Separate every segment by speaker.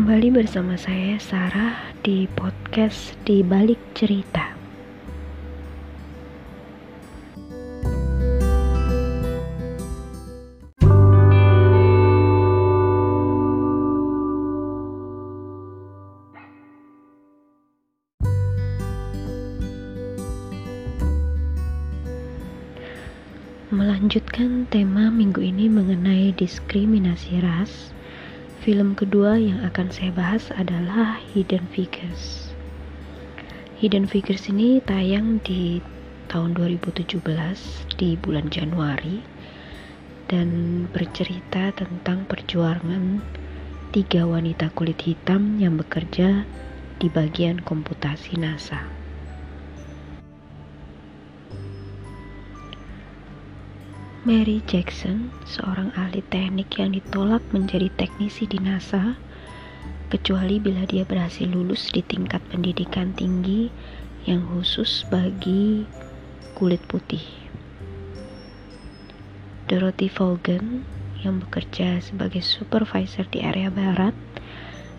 Speaker 1: Kembali bersama saya Sarah di podcast di balik cerita. Melanjutkan tema minggu ini mengenai diskriminasi ras Film kedua yang akan saya bahas adalah Hidden Figures. Hidden Figures ini tayang di tahun 2017 di bulan Januari dan bercerita tentang perjuangan tiga wanita kulit hitam yang bekerja di bagian komputasi NASA. Mary Jackson, seorang ahli teknik yang ditolak menjadi teknisi di NASA, kecuali bila dia berhasil lulus di tingkat pendidikan tinggi yang khusus bagi kulit putih. Dorothy Vaughan yang bekerja sebagai supervisor di area barat,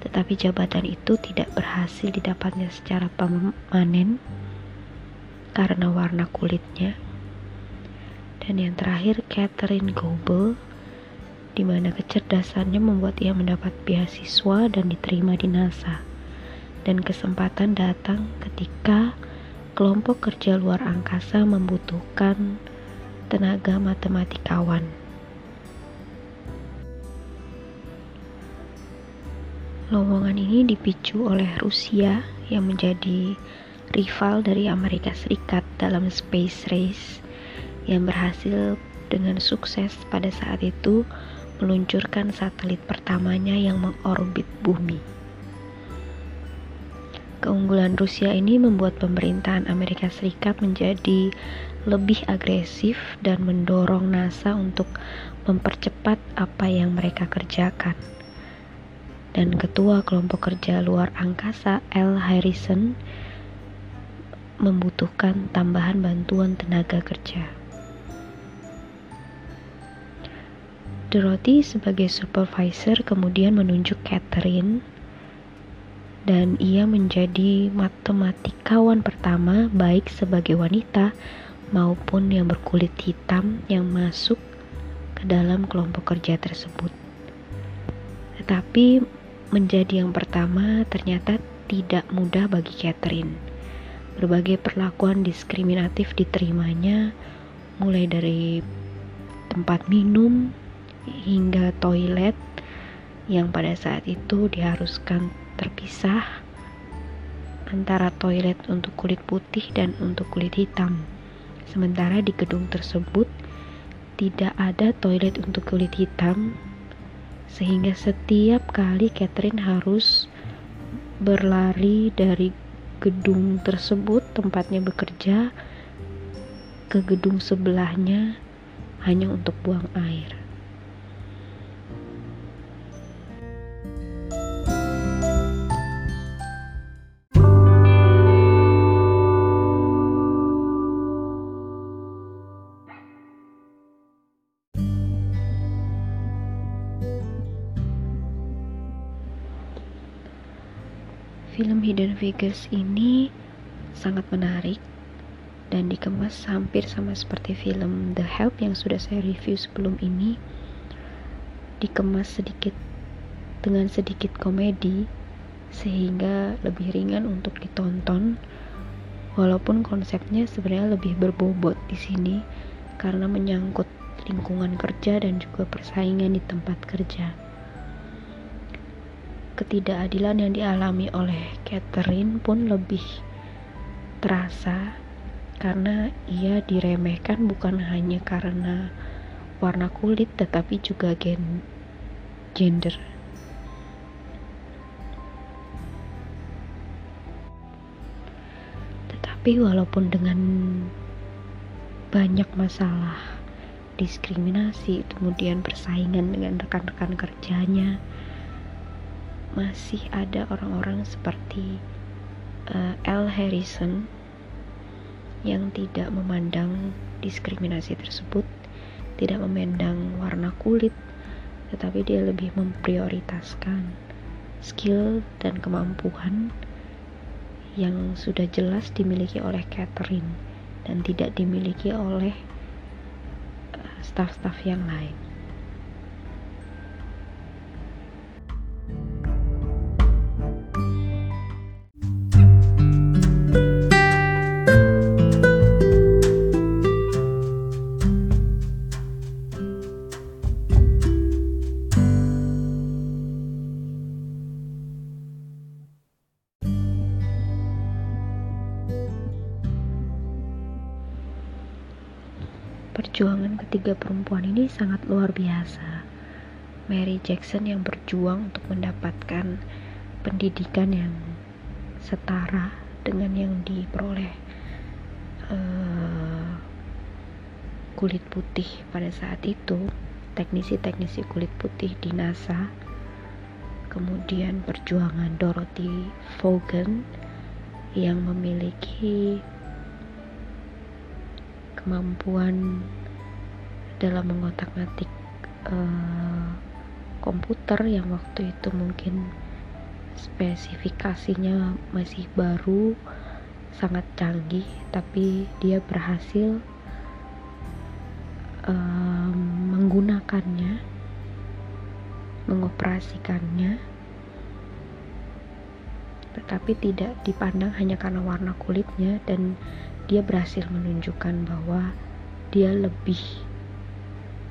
Speaker 1: tetapi jabatan itu tidak berhasil didapatnya secara permanen karena warna kulitnya dan yang terakhir Catherine Goebel di mana kecerdasannya membuat ia mendapat beasiswa dan diterima di NASA. Dan kesempatan datang ketika kelompok kerja luar angkasa membutuhkan tenaga matematikawan. Lowongan ini dipicu oleh Rusia yang menjadi rival dari Amerika Serikat dalam space race yang berhasil dengan sukses pada saat itu meluncurkan satelit pertamanya yang mengorbit bumi. Keunggulan Rusia ini membuat pemerintahan Amerika Serikat menjadi lebih agresif dan mendorong NASA untuk mempercepat apa yang mereka kerjakan. Dan ketua kelompok kerja luar angkasa L. Harrison membutuhkan tambahan bantuan tenaga kerja. Dorothy sebagai supervisor kemudian menunjuk Catherine dan ia menjadi matematikawan pertama baik sebagai wanita maupun yang berkulit hitam yang masuk ke dalam kelompok kerja tersebut. Tetapi menjadi yang pertama ternyata tidak mudah bagi Catherine. Berbagai perlakuan diskriminatif diterimanya mulai dari tempat minum, hingga toilet yang pada saat itu diharuskan terpisah antara toilet untuk kulit putih dan untuk kulit hitam. Sementara di gedung tersebut tidak ada toilet untuk kulit hitam sehingga setiap kali Catherine harus berlari dari gedung tersebut tempatnya bekerja ke gedung sebelahnya hanya untuk buang air. Film Hidden Figures ini sangat menarik dan dikemas hampir sama seperti film The Help yang sudah saya review sebelum ini. Dikemas sedikit dengan sedikit komedi sehingga lebih ringan untuk ditonton walaupun konsepnya sebenarnya lebih berbobot di sini karena menyangkut lingkungan kerja dan juga persaingan di tempat kerja ketidakadilan yang dialami oleh Catherine pun lebih terasa karena ia diremehkan bukan hanya karena warna kulit tetapi juga gen gender. Tetapi walaupun dengan banyak masalah diskriminasi, kemudian persaingan dengan rekan-rekan kerjanya, masih ada orang-orang seperti uh, L. Harrison yang tidak memandang diskriminasi tersebut, tidak memandang warna kulit, tetapi dia lebih memprioritaskan skill dan kemampuan yang sudah jelas dimiliki oleh Catherine dan tidak dimiliki oleh eh, staff-staff yang lain. Perjuangan ketiga perempuan ini sangat luar biasa. Mary Jackson yang berjuang untuk mendapatkan pendidikan yang setara dengan yang diperoleh uh, kulit putih pada saat itu, teknisi-teknisi kulit putih di NASA. Kemudian perjuangan Dorothy Vaughan yang memiliki kemampuan dalam mengotak-ngatik uh, komputer yang waktu itu mungkin spesifikasinya masih baru sangat canggih tapi dia berhasil uh, menggunakannya mengoperasikannya. Tetapi tidak dipandang hanya karena warna kulitnya dan dia berhasil menunjukkan bahwa dia lebih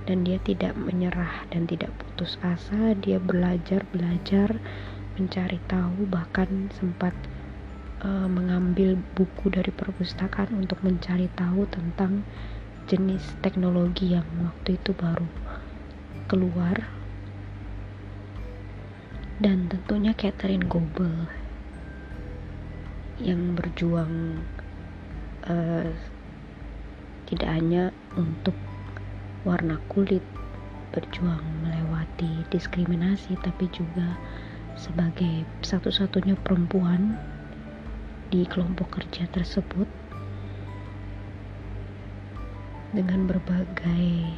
Speaker 1: dan dia tidak menyerah dan tidak putus asa. Dia belajar belajar mencari tahu bahkan sempat uh, mengambil buku dari perpustakaan untuk mencari tahu tentang jenis teknologi yang waktu itu baru keluar. Dan tentunya Catherine Goebel yang berjuang uh, tidak hanya untuk warna kulit berjuang melewati diskriminasi tapi juga sebagai satu-satunya perempuan di kelompok kerja tersebut dengan berbagai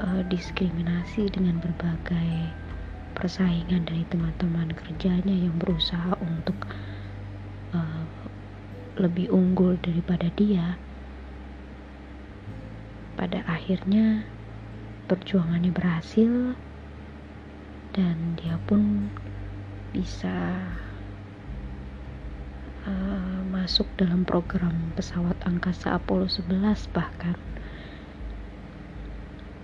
Speaker 1: uh, diskriminasi dengan berbagai persaingan dari teman-teman kerjanya yang berusaha untuk lebih unggul daripada dia, pada akhirnya perjuangannya berhasil dan dia pun bisa uh, masuk dalam program pesawat angkasa Apollo 11 bahkan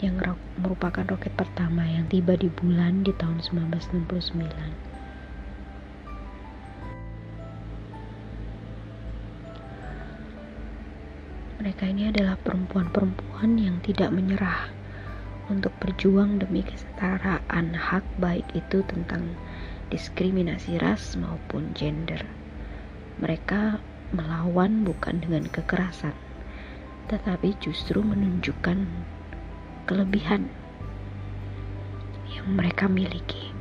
Speaker 1: yang merupakan roket pertama yang tiba di bulan di tahun 1969. Mereka ini adalah perempuan-perempuan yang tidak menyerah untuk berjuang demi kesetaraan hak baik itu tentang diskriminasi ras maupun gender. Mereka melawan bukan dengan kekerasan, tetapi justru menunjukkan kelebihan yang mereka miliki.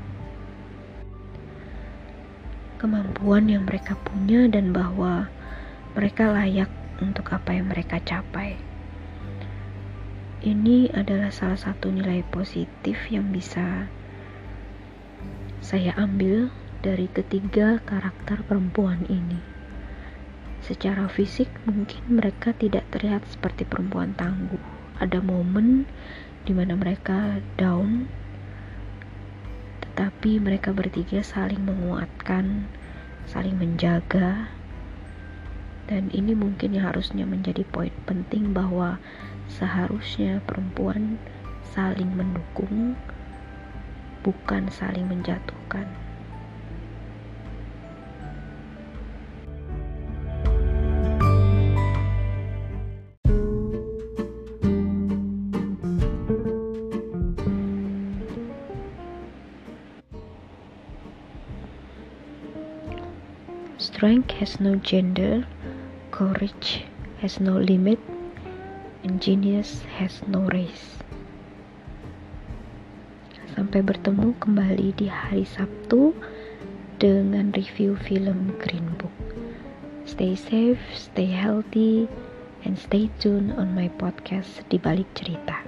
Speaker 1: Kemampuan yang mereka punya dan bahwa mereka layak untuk apa yang mereka capai. Ini adalah salah satu nilai positif yang bisa saya ambil dari ketiga karakter perempuan ini. Secara fisik, mungkin mereka tidak terlihat seperti perempuan tangguh. Ada momen di mana mereka down, tetapi mereka bertiga saling menguatkan, saling menjaga, dan ini mungkin yang harusnya menjadi poin penting bahwa seharusnya perempuan saling mendukung, bukan saling menjatuhkan. Strength has no gender Courage has no limit, and genius has no race. Sampai bertemu kembali di hari Sabtu dengan review film Green Book. Stay safe, stay healthy, and stay tuned on my podcast di balik cerita.